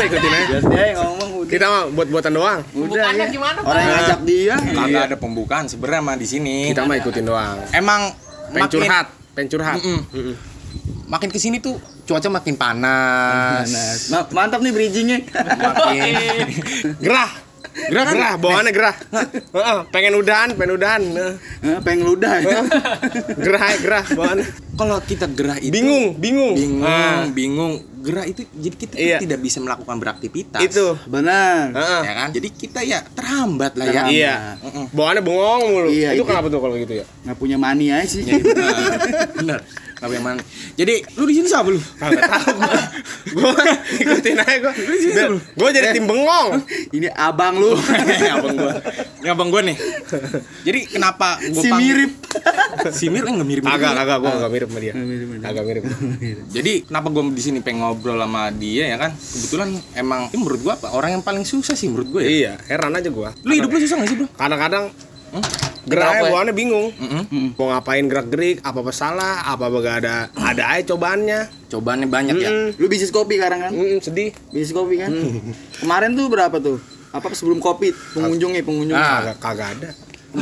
udah ikutin aja. Biar dia yang ngomong udah. Kita mah buat-buatan doang. Udah ya. gimana, Orang yang ngajak dia. Kagak ada pembukaan sebenarnya mah di sini. Kita mah ikutin doang. Emang Pengen makin curhat, pengen curhat. Mm-mm. Mm-mm. makin ke sini tuh cuaca makin panas. Nah, ma- mantap nih bridgingnya. Makin Gerah. Gerah, gerah, bawaannya gerah. Heeh, pengen udahan, pengen udahan. Heeh. Pengen ludah ya. Gerah, gerah bawaannya. kalau kita gerah itu Bingung, bingung. bingung, Ah, bingung. Gerah itu jadi kita Iya. tidak bisa melakukan beraktivitas. itu. Benar. Heeh. Ya kan? Jadi kita ya terhambat lah ya. Terhambat. Iya. Mm-mm. Bawaannya bengong mulu. Iya, itu itu. kenapa tuh kalau gitu ya? Nggak punya money aja sih. Benar. benar. Tapi emang jadi lu di sini siapa lu? Kagak tahu. Gua ikutin aja gua. Gua jadi tim bengong. Ini abang lu. abang gua. Ini abang gua nih. Jadi kenapa gua si panggil- mirip. Si mirip enggak mirip. Kagak, kagak gua enggak mirip sama dia. Kagak mirip. Jadi kenapa gue di sini pengen ngobrol sama dia ya kan? Kebetulan emang ini menurut gua apa orang yang paling susah sih menurut gue ya. Iya, heran aja gua. Lu hidup lu susah gak sih bro? Kadang-kadang Hmm? Geraknya Kenapa ya? bawaannya bingung. Mm-mm. Mau ngapain gerak-gerik, apa apa salah, apa apa gak ada ada aja cobaannya. Cobaannya banyak ya. Mm-mm. Lu bisnis kopi sekarang kan? Mm, sedih. Bisnis kopi kan? Kemarin tuh berapa tuh? Apa sebelum kopi? Pengunjungnya, pengunjung. Ah. Kagak kagak ada.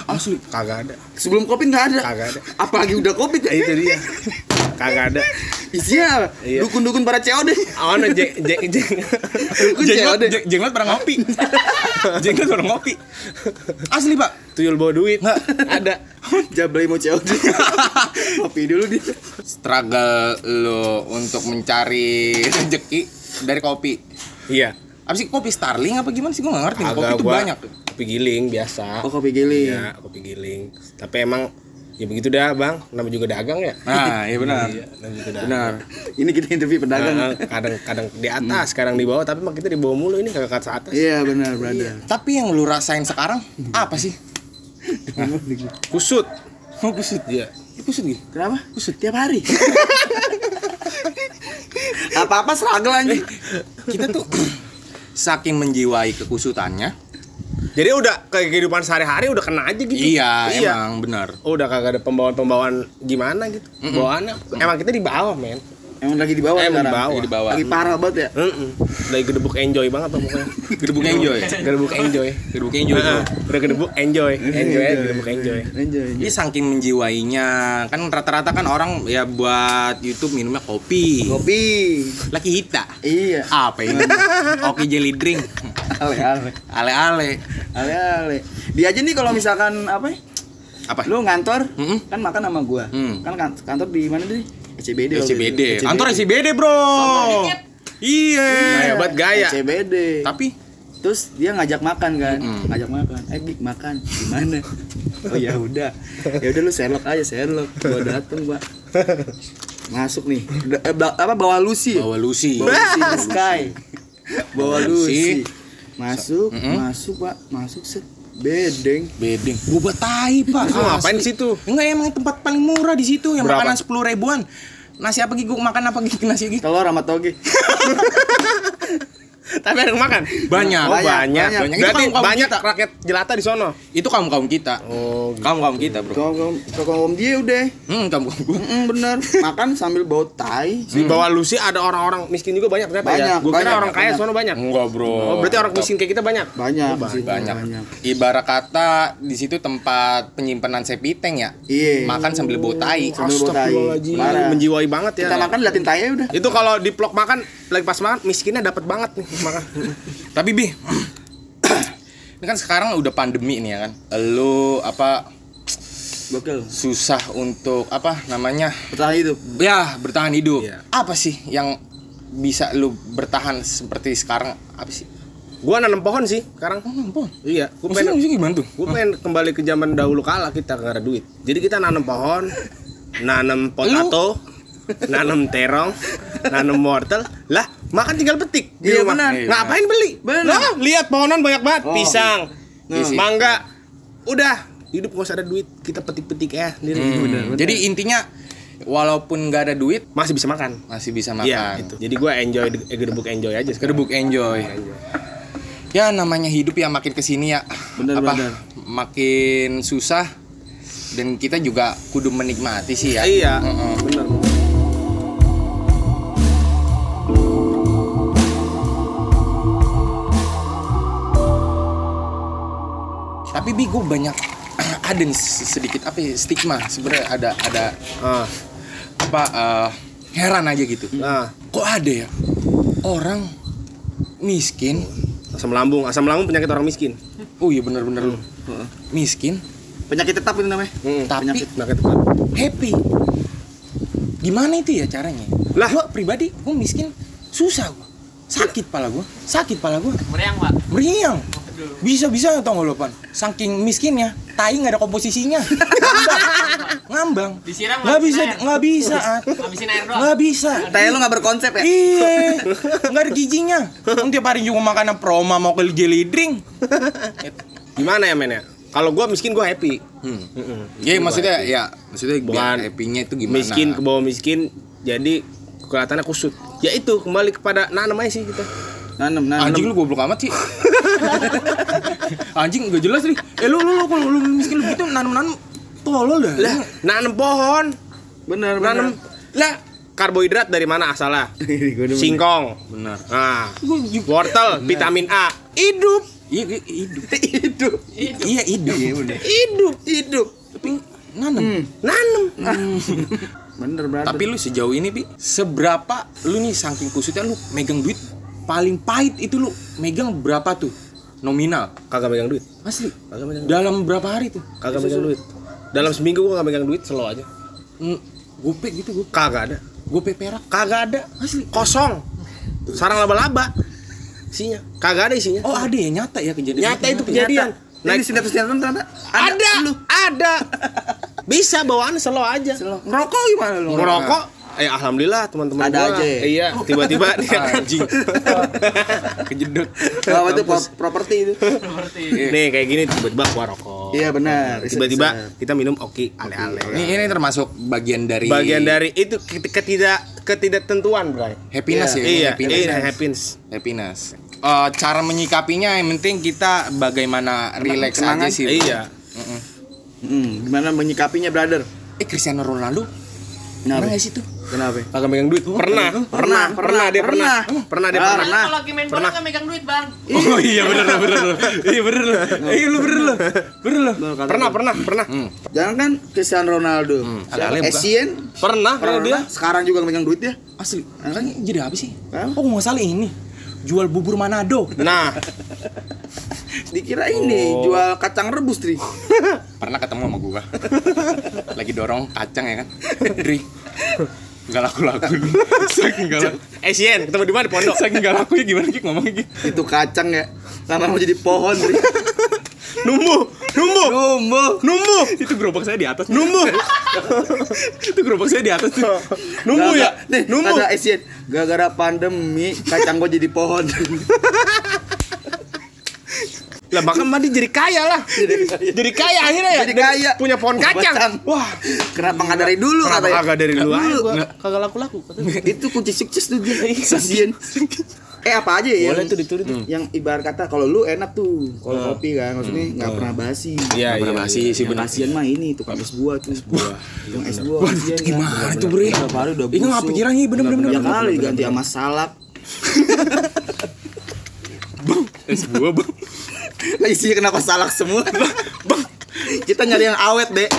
Asli. Kagak ada. Sebelum kopi nggak ada. Kagak ada. Apalagi udah kopi ya? Itu dia. Kagak ada. Isinya apa? Iya. dukun-dukun para COD. Awan jeng jeng jeng. Dukun Jenglot, jeng- jenglot pernah ngopi. jenglot pernah ngopi. Asli pak. Tuyul bawa duit. Nggak. Ada. Jablay mau COD. kopi dulu dia. Struggle lo untuk mencari rezeki dari kopi. Iya. Apa sih kopi Starling apa gimana sih gue gak ngerti. kopi Agak itu gua banyak. Kopi giling biasa. Oh, kopi giling. Iya, kopi giling. Tapi emang ya begitu dah, Bang. Namanya juga dagang ya. Nah, iya benar. Iya, juga dagang. Benar. Ini kita interview pedagang. Nah, kadang-kadang di atas, kadang di bawah, tapi mah kita di bawah mulu ini kagak ke atas. Iya benar, brother. Tapi yang lu rasain sekarang apa sih? Kusut. Oh kusut. Iya. Kusut gitu. Kenapa? Kusut tiap hari. Apa-apa struggle anjing. Kita tuh saking menjiwai kekusutannya. Jadi udah kayak kehidupan sehari-hari udah kena aja gitu. Iya, emang benar. Udah kagak ada pembawaan-pembawaan gimana gitu. Bawaannya emang kita di bawah, men. Emang lagi di bawah Emang sekarang. di bawah. Lagi di bawah. Lagi parah banget ya. Heeh. Lagi gedebuk enjoy banget tuh pokoknya. Gedebuk enjoy. gedebuk enjoy. Gedebuk enjoy. Heeh. Udah gedebuk enjoy. Enjoy gedebuk enjoy. Enjoy. Dia saking menjiwainya kan rata-rata kan orang ya buat YouTube minumnya kopi. Kopi. Laki kita. Iya. Apa ini? Oke jelly drink. Ale ale. Ale-ale. Ale ale. Dia aja nih kalau misalkan apa? ya, Apa? Lu ngantor, Mm-mm. kan makan sama gua. Hmm. Kan kan- kantor di mana tadi? SCBD. waktu SCBD. itu. Kantor SCBD, Bro. Iya. Nah, hebat gaya. SCBD. Tapi Terus dia ngajak makan kan, Mm-mm. ngajak makan. Eh, Dik, makan di mana? oh ya udah. Ya udah lu Sherlock aja, Sherlock. Gua dateng, Pak. Masuk nih. Udah, eh, ba- apa bawa Lucy? bawa Lucy. Bawa Lucy the Sky. Bawa Lucy. Masuk, Mm-mm. masuk, Pak. Masuk set. Bedeng. Bedeng. Gua buat tai, Pak. Lu ngapain Asli. di situ? Enggak emang tempat paling murah di situ yang Berapa? makanan sepuluh ribuan. Nasi apa Gi? Gua makan apa Gi? Nasi Gi? Telur sama toge. Tapi ada yang makan. Banyak. Oh, banyak. Banyak, banyak. Itu Berarti kaum-kaum banyak kita. rakyat jelata di sono. Itu kaum kaum kita. Oh, Kaum kaum kita, Bro. Kau kau kau dia udah. Hmm, kaum kaum gua. Mm, bener. Makan sambil bawa tai. Di bawah Lucy ada orang-orang miskin juga banyak ternyata ya. Banyak, Gua kira banyak, orang kaya banyak. sono banyak. Enggak, Bro. Oh, berarti orang miskin kayak kita banyak. Banyak, Oh, banyak. banyak. Ibarat kata di situ tempat penyimpanan sepiteng ya. Iya. Makan sambil bawa tai. Sambil bawa tai. Astagfirullahaladzim. Menjiwai banget ya. Kita makan liatin tai ya udah. Itu kalau di vlog makan lagi pas makan miskinnya dapat banget nih makan. Tapi Bi, ini kan sekarang udah pandemi nih ya kan. Lu apa Gokil. susah untuk apa namanya? Bertahan hidup. Ya, bertahan hidup. Iya. Apa sih yang bisa lu bertahan seperti sekarang? Apa sih? Gua nanam pohon sih sekarang. Oh, ampun. Iya, gua Maksudnya, pengen maksudnya gimana tuh? Gue pengen kembali ke zaman dahulu kala kita nggak ada duit. Jadi kita nanam pohon, nanam potato, nanam terong, nanam wortel. Lah, makan tinggal petik di Iya, rumah. benar. Ngapain beli? Benar. Lah, lihat pohonan banyak banget, Oh. pisang, Iya sih. mangga. Udah, hidup gak usah ada duit, kita petik-petik ya sendiri. Hmm. Jadi intinya walaupun nggak ada duit Masih bisa makan. masih bisa makan. Iya, itu. Jadi gue enjoy gedebuk enjoy aja sekarang. Kedebuk enjoy. Ya namanya hidup ya makin ke sini ya Bener, apa bener. makin susah dan kita juga kudu menikmati sih ya. Iya, Heeh. bener. Gue banyak ada nih sedikit apa ya, stigma. Sebenarnya ada ada Ah, apa eh, heran aja gitu. Nah, kok ada ya orang miskin? Asam lambung, asam lambung penyakit orang miskin. oh iya bener-bener. Lu miskin. Penyakit tetap itu namanya. Hmm, tapi penyakit tetap. happy. Gimana itu ya caranya? Lah. gua pribadi gue miskin susah gua. Sakit pala gua sakit pala gua. Meriang, Pak. meriang bisa bisa tau gak lo pan saking miskinnya tai nggak ada komposisinya ngambang ngambang Disiram nggak bisa nggak bisa At. Habisin air doang. nggak bisa Teh lu gak berkonsep ya? iya nggak ada gizinya tiap hari juga makan proma mau ke jelly drink Gimana ya men ya? Kalau gua miskin gua happy. hmm. ya maksudnya ya maksudnya Bukan biar happy-nya itu gimana Miskin ke bawah miskin jadi kelihatannya kusut. Ya itu kembali kepada nanam aja sih kita. Nanem, nanem. Anjing lu goblok amat sih. Anjing gak jelas nih. Eh lu lu lu kalau lu miskin lu gitu nanam-nanam tolol dah. Lah, nanam pohon, Bener, nanam lah karbohidrat dari mana asalnya? Sing. Singkong. Benar. Nah, wortel, vitamin A. Hidup, Iya iya, hidup. Hidup. Iya hidup. Iya bener. hidup, Hidup. Tapi nanam. nanam. Bener berarti. Tapi lu sejauh ini Pi, seberapa lu nih saking kusutnya lu megang duit paling pahit itu lu megang berapa tuh? Nominal. Kagak megang duit. Asli. Kagak megang duit. Dalam berapa hari tuh? Kagak megang duit. Dalam seminggu gua kagak megang duit, slow aja. Hmm, gope gitu gua. Kagak ada. Gope perak. Kagak ada. Asli. Kosong. Sarang laba-laba. Isinya. Kagak ada isinya. Oh ada ya nyata ya kejadian. Nyata itu kejadian. Nah, di sinetron-sinetron ternyata Ada, lu. ada. Bisa bawaan slow aja. Ngerokok gimana lu? Ngerokok Eh alhamdulillah teman-teman Ada gua. aja ya? Iya, tiba-tiba dia Anjing. Kejedot. Kalau itu pro- properti itu. nih kayak gini tiba-tiba gua rokok. Iya benar. Tiba-tiba kita minum oki ale-ale. Ini ini termasuk bagian dari Bagian dari itu ket- ketidak ketidaktentuan, Bray. happiness ya. Iya, happiness. iya, happiness. happiness. Eh, cara menyikapinya yang penting kita bagaimana relax aja sih. Iya. Mm-mm. Hmm, gimana menyikapinya, brother? Eh Cristiano Ronaldo Kenapa? pernah nggak sih tuh? Kenapa? Kagak megang duit. Pernah, pernah, pernah, dia pernah. Pernah dia Ah, pernah. pernah. Kalau lagi main bola Pernah. kan megang duit, Bang. Oh iya bener lo, bener lo. Iya bener lo. Iya lu bener lo. Bener lo. Pernah, pernah, pernah. Jangan kan Cristiano Ronaldo. Bukan. Essien. Pernah, pernah dia. Sekarang juga megang duit ya. Asli. Kan jadi apa sih? Oh nggak salah ini. Jual bubur Manado. Nah, Dikira ini Oh. jual kacang rebus, Tri. Pernah ketemu sama gua. Lagi dorong kacang ya kan. Dri. Gak laku-laku nih. Saking gak laku. Asian ketemu di mana di pondok? Saking gak laku ya gimana Ki ngomongnya Ki? Itu kacang ya. Lama mau jadi pohon. Numbuh, numbuh, Numbuh. numbuh, Itu gerobak saya di atas. numbuh, Itu gerobak saya di atas tuh. numbuh ya, Nih, numbuh. kata Essien, gara-gara pandemi kacang gua jadi pohon. Lah bahkan mandi jadi kaya lah. Jadi kaya akhirnya ya. Jadi kaya. Punya pohon kacang. Wah, Kenapa nggak dari dulu kenapa katanya? kagak dari dulu? Kagak laku-laku. Itu kunci sukses tuh dia. Essien. Eh apa aja ya? Boleh yang- tuh ditulis tuh. Yang ibarat kata kalau lu enak tuh kalau kopi kan maksudnya nggak pernah basi. Iya, Nggak iya. pernah basi sih Yang bener. kasihan mah ini tukang es buah tuh. Es buah. Tukang es buah. Wah, kasihan itu gimana tuh bre? Berapa hari udah Ini nggak pikiran nih bener-bener. Ya kali diganti sama salak. Es buah bang. Lah isinya kenapa salak semua? Bang, kita nyari yang awet, Dek.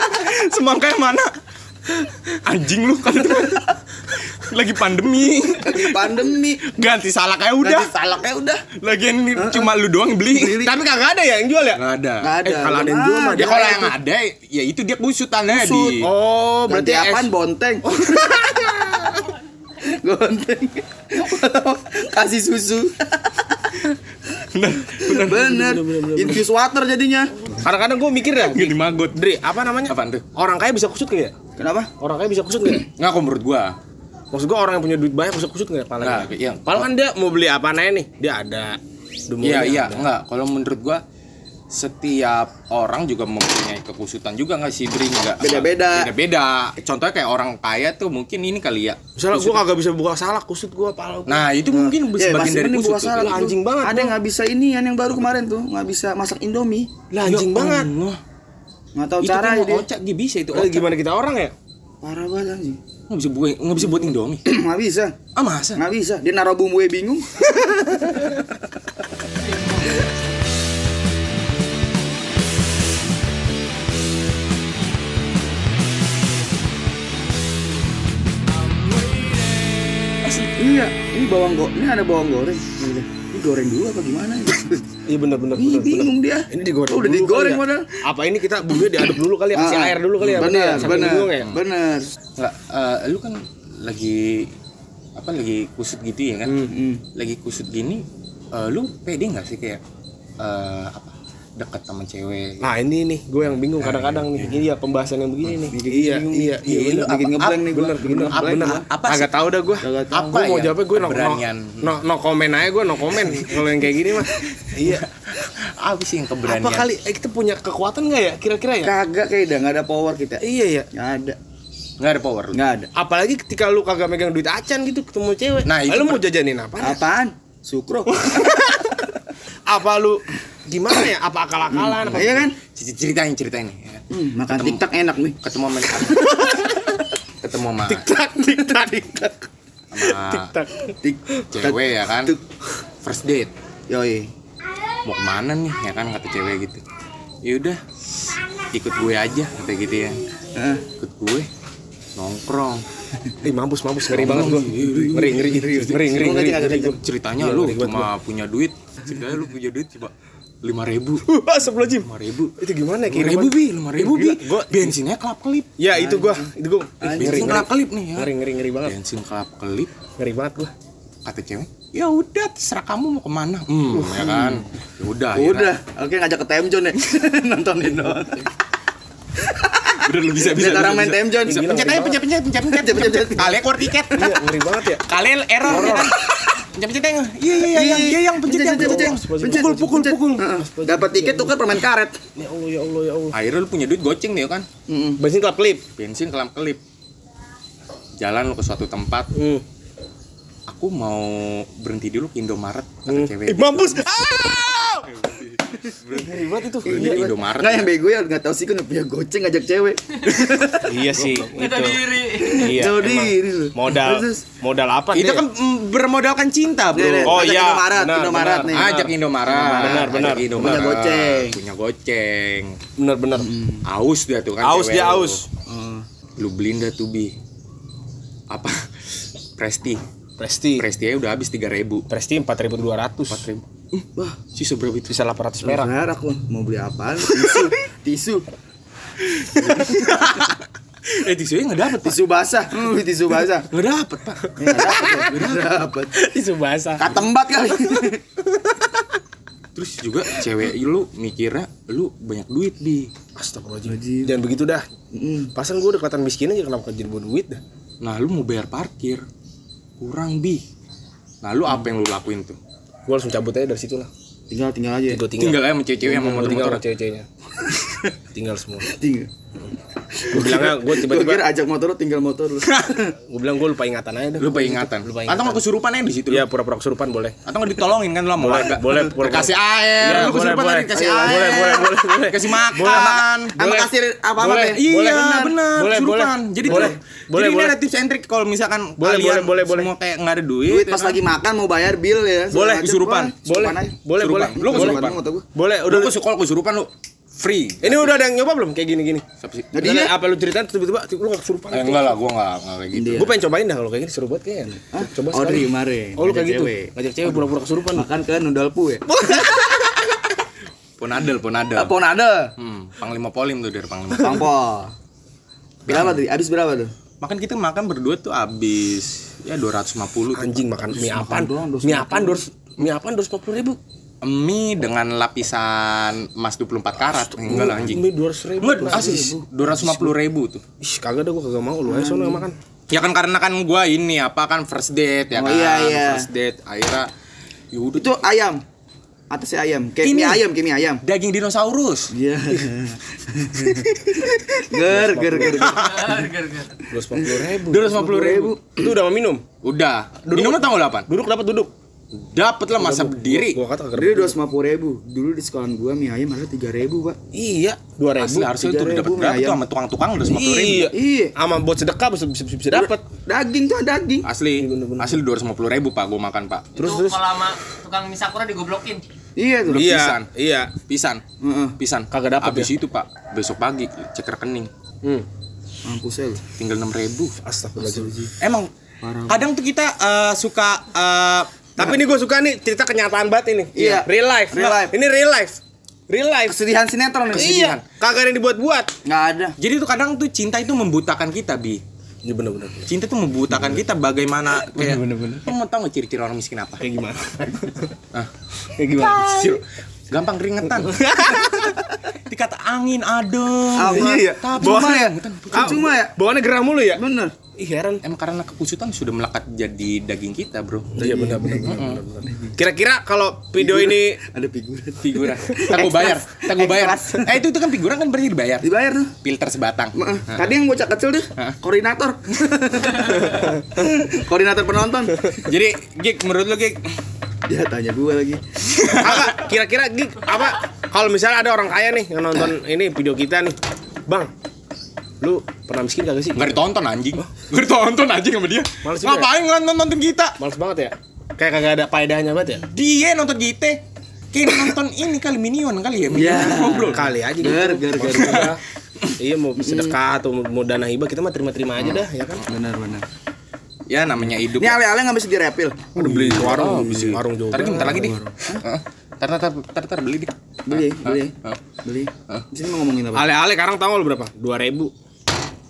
Semangka yang mana? Anjing lu kan. Lagi pandemi. Lagi pandemi. Ganti salak aja Udah. udah. salaknya udah. Lagian ini cuma lu doang yang beli. Tapi kagak ada ya yang jual ya? Nggak ada. Nggak ada. Eh, kalau ada yang Belum jual mah. Ya kalau yang ada ya itu dia kusutannya Kusut. di. Oh, Berarti berarti apaan bonteng? Gonteng. Kasih susu. Bener. Infuse water jadinya. Kadang-kadang gue mikir ya, Gini magot. Dri, apa namanya? Apaan tuh? Orang kaya bisa kusut gak ya? Kenapa? Orang kaya bisa kusut gak ya? Nggak kok menurut gua. Maksud gue orang yang punya duit banyak bisa kusut gak ya? Nggak, iya. Padahal kan dia mau beli apa aja nih? Dia ada. Iya iya ada. enggak. Kalau menurut gua setiap orang juga mempunyai kekusutan juga nggak sih Bri nggak Beda-beda. beda-beda contohnya kayak orang kaya tuh mungkin ini kali ya Misalnya gue kagak bisa buka salak kusut gue pala. nah itu mungkin Ya, sebagian dari kusut tuh. salak Lah, tuh. anjing banget, Ada yang nggak bisa ini yang baru kemarin tuh nggak bisa masak Indomie. Lah anjing banget. Allah. Nggak tahu itu cara kan dia. ocak dia bisa itu ocak gimana kita orang ya? Parah banget anjing. nggak bisa buat nggak bisa buat indomie Nggak bisa. ah masa Nggak bisa. Dia naruh bumbunya bingung. Iya, ini bawang go, ini ada bawang goreng. Ini, ini goreng dulu apa gimana? ini? Iya benar benar Ih, benar. bingung dia. Ini digoreng. Oh, udah digoreng ya. padahal. Apa ini kita bumbunya diaduk dulu kali ya? Kasih Ah, air dulu kali ya? Benar, benar. ya? Benar. Nggak, eh, lu kan lagi apa lagi kusut gitu ya kan? Hmm. Lagi kusut gini, eh, lu pede nggak sih kayak eh, apa dekat sama cewek? Nah ini nih, gue yang bingung kadang-kadang nih. Ini ya pembahasan yang begini nih. Iya, iya, iya, Iya, bener. bikin Apa- ngeblank nih gua. bener, bener, Apa- bener. apa sih? Agak tahu dah gue. Apa Gue mau ya jawabnya gue no, no, no, komen aja gue no komen kalau yang kayak gini mah. Iya. Apa sih yang keberanian? Apa kali eh, kita punya kekuatan nggak ya kira-kira ya? Kagak kayak udah nggak ada power kita. Iya ya. Nggak ada. Nggak ada power lu. Nggak ada. Apalagi ketika lu kagak megang duit acan gitu ketemu cewek. Nah, itu lu mau jajanin apa? Apaan? Sukro. Apa lu gimana ya? Apa akal-akalan? Apa Iya kan? Ceritain ceritain ya? Hmm, makan tiktok enak nih. Ketemu sama ketemu sama tik-tak, tik-tak, tik-tak. sama Tik-tak. Tik. cewek ya kan? First date. Yoi. mau ke mana nih ya kan kata cewek gitu ya udah ikut gue aja kata gitu ya ikut gue nongkrong Ih, mampus, mampus, ngeri banget gua. Ngeri, ngeri, ngeri, ngeri, ngeri, ceritanya Iya, lu cuma punya duit ceritanya lu punya duit coba lima ribu. Wah, sebelum jim. lima ribu. Itu gimana ya? lima ribu bi lima ribu bi. Gua bensinnya kelap kelip. Ya, itu gua, itu gua. Bensin kelap kelip nih ya. Ngeri, ngeri, ngeri banget. bensin kelap kelip. Ngeri banget gua. kata cewek ya udah terserah kamu mau ke mana. Hmm ya kan? Ya udah Udah, oke ngajak ke Zone ya. Nontonin doang. udah lu bisa Lihat orang main bisa. Pencet aja pencet pencet pencet pencet Pencet, kalian keluar tiket. Iya, ngeri banget ya. kalian error. Ya kan pencet pencet yang iya iya iya iya yang pencet yang pencet yang pukul pukul pukul Heeh. Dapat tiket tukar permen karet. Ya Allah, ya Allah, ya Allah. akhirnya lu punya duit goceng nih kan Heeh. Bensin klap klip. bensin kelam kelip jalan lu ke suatu tempat Hmm. aku mau berhenti dulu ke Indomaret kata Hmm. cewek mampus. Ngeri banget itu. berhenti ke Indomaret Enggak yang bego ya nggak tahu sih kan punya goceng ngajak cewek. Iya sih, itu. Iya. Tahu emang. diri lu. Modal modal apa itu kan mm, bermodalkan cinta bro Nih, nih, Oh, ajak iya, Indomaret, benar, Indomaret benar. nih. ajak Indomaret Benar, benar. Ajak Indomaret. Punya goceng. punya goceng bener-bener. aus dia tuh kan Aus dia aus. Heeh. lu beliin dah tuh bi apa Presti Presti. Presti aja udah habis 3000 Presti 4200. 4000 wah sisa berapa itu Sisa 800 perak. Perak lu. Mau beli apaan? Tisu. Tisu. eh tisunya nggak dapet Tisu basah. Uh, tisu basah. nggak dapet pak Ya, nggak dapet. Itu bahasa. Katembat kali. terus juga cewek lu mikirnya lu banyak duit bi Astagfirullahaladzim. Jangan begitu dah. Mm. Pasan gue udah kelihatan miskin aja kenapa jadi buat duit dah. nah lu mau bayar parkir kurang bi nah lu apa yang lu lakuin tuh Gue langsung cabut aja dari situ lah. Tinggal tinggal aja. Gue tinggal. tinggal aja sama cewek-cewek sama Gua tinggal motor-motor sama cewek-ceweknya. tinggal semua. Tinggal. Gue bilangnya gue Gue tiba-tiba kira ajak motor lu tinggal motor lu. gue bilang gue lupa ingatan aja lu lupa ingatan Lupa atau nggak kesurupan aja di situ? Iya pura-pura kesurupan boleh. atau nggak ditolongin kan lu sama Boleh, boleh, boleh. kasih air Iya, lu boleh, kesurupan boleh. tadi kasih air boleh, boleh, boleh, boleh. kasih makan Sama Boleh. kasir apa apa Boleh. teh? Iya Boleh, benar. Boleh, kesurupan. boleh. Jadi Boleh. Boleh, jadi ini boleh. ada tips and trick kalau misalkan Boleh, kalian boleh, boleh, semua kayak nggak ada duit, ya pas kan? lagi makan mau bayar bill ya. Boleh, kesurupan. boleh. Boleh, boleh, boleh. Lu boleh. kesurupan. Boleh, Udah lu kalau kesurupan lu free. Ini udah ada yang nyoba belum kayak gini-gini? Siapa sih? Tadi dia- apa lu ceritain tiba-tiba lu gak kesurupan? Eh, enggak lah, gua enggak enggak kayak gitu. Dia. Gue pengen cobain dah kalau kayak gini seru banget kayaknya. Coba Oh, sekali. dari kemarin. Oh, lu kayak gitu. cewek. Ngajak cewek pura-pura kesurupan. Makan ke Nudalpu ya. Ponadel, ponadel. Apa ada? Hmm, panglima polim tuh dari panglima. Pangpol. Berapa tadi? Habis berapa tuh? Makan kita makan berdua tuh habis ya 250 tuh. Anjing makan mie apaan? doang, Mie apaan? Mie apaan? Dos ribu. Mie dengan lapisan emas 24 karat. Enggak lah anjing. Mie dua ribu. Enggak, asli 250 ribu tuh. Ih, kagak dah gue kagak mau lu aja sono yang makan. Ya kan karena kan gua ini apa kan first date ya Oh, kan. iya, iya. First date akhirnya ya udah Itu ayam. Atasnya ayam. Kayak Ini. mie ayam, kayak mie ayam. daging dinosaurus. Iya. ger, ger, ger. ger. Dua puluh ribu. 250 ribu. Itu udah mau minum. Udah. Minumnya tanggal 8. Duduk dapat duduk. Dapat lah masa berdiri. Gua kata kagak. Dia dua ratus ribu. Dulu di sekolahan gua mie ayam harusnya tiga ribu pak. Iya, dua ribu. Asli harusnya itu udah 3.000 dapat mie berapa tuh sama tukang-tukang udah 50 ribu. Iya. Iya. Sama buat sedekah bisa bisa, bisa dapat. Daging tuh daging. Asli, asli 250 ribu pak, gue makan pak. Terus Itu terus. kalau sama tukang misakura digoblokin. Iya tuh. Iya, pisan. iya. Pisan, Heeh. pisan. Kagak dapet Abis itu pak, besok pagi cek rekening, Hmm. Mampus ya lu. tinggal 6 ribu. Astagfirullahaladzim. Emang Kadang tuh kita eh, suka eh, Tapi ini gue suka nih cerita kenyataan banget ini. Iya. Real life. Real life. Ini real life. Real life. Kesedihan sinetron nih. Iya. Kagak ada yang dibuat-buat. Nggak ada. jadi tuh kadang tuh cinta itu membutakan kita, Bi. Iya bener-bener. Cinta tuh membutakan kita bagaimana kayak Lo mau tau gak ciri-ciri orang miskin apa? Kayak gimana? Ah, Kayak gimana? Gampang keringetan. Dikata angin adem. Apa? Iya, iya. Tapi Cuma ya? keringetan. Cuma ya? Bawaannya gerah mulu ya? Bener. Ih heran. Emang karena kekusutan sudah melekat jadi daging kita, Bro. Iya benar benar. Kira-kira kalau video ini Ada figuran. Figuran. Tak gue bayar, tak gue bayar. Eh itu itu kan figuran kan berarti dibayar. Dibayar tuh. Filter sebatang. Ma- Tadi yang bocah kecil tuh koordinator. koordinator penonton. Jadi, Gig, menurut lu Gig, Dia tanya gue lagi. Agak, kira-kira gig apa kalau misalnya ada orang kaya nih yang nonton ini video kita nih. Bang, lu pernah miskin kagak sih? nggak ditonton anjing. Nggak ditonton anjing sama dia. Males juga Ngapain nonton nonton kita? Males banget ya? Kayak kagak ada faedahnya banget ya? Dia nonton kita. Kayak nonton ini kali Minion kali ya. Minion Ya. ngobrol. Kali aja gitu. Gar, gar, Maksudnya, Iya mau sedekah atau mau dana hibah kita mah terima-terima aja dah ya kan. Benar benar. Ya namanya hidup. Ini ale-ale nggak bisa direpil. Udah beli di warung, beli di warung juga. Tadi bentar lagi nih. Heeh. Tar tar tar tar beli dik. Beli, beli, Hah? beli. Di sini mau ngomongin apa? Ale-ale sekarang tahu lu berapa? 2000.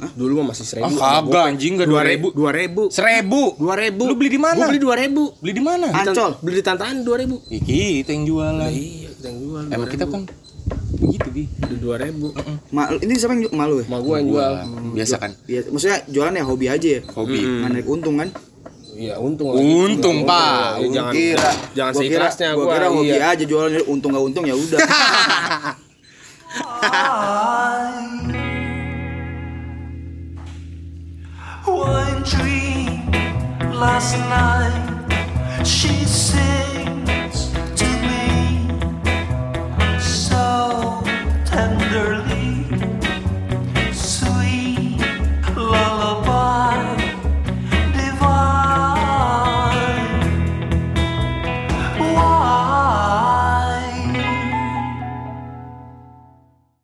Dulu mah masih Ah 1000. kagak anjing enggak 2000. 2000. 2000. Seribu. 2000. Lu beli di mana? Gua beli 2000. Beli di mana? Ancol. Beli di tantangan 2000. Iki itu yang jualan. Iya, yang jual. Emang kita kan begitu di. di 2000. Ma ini siapa yang ju- malu ya? Ma gua yang jual. Biasa kan. Iya, maksudnya jualan ya hobi aja ya. Hobi. Nggak naik untung kan? Iya, untung. Untung, Pak. Ya, jangan kira jangan gua kira- seikhlasnya gua gua. kira hobi iya. aja jualan untung nggak untung ya udah. One dream last night. She said.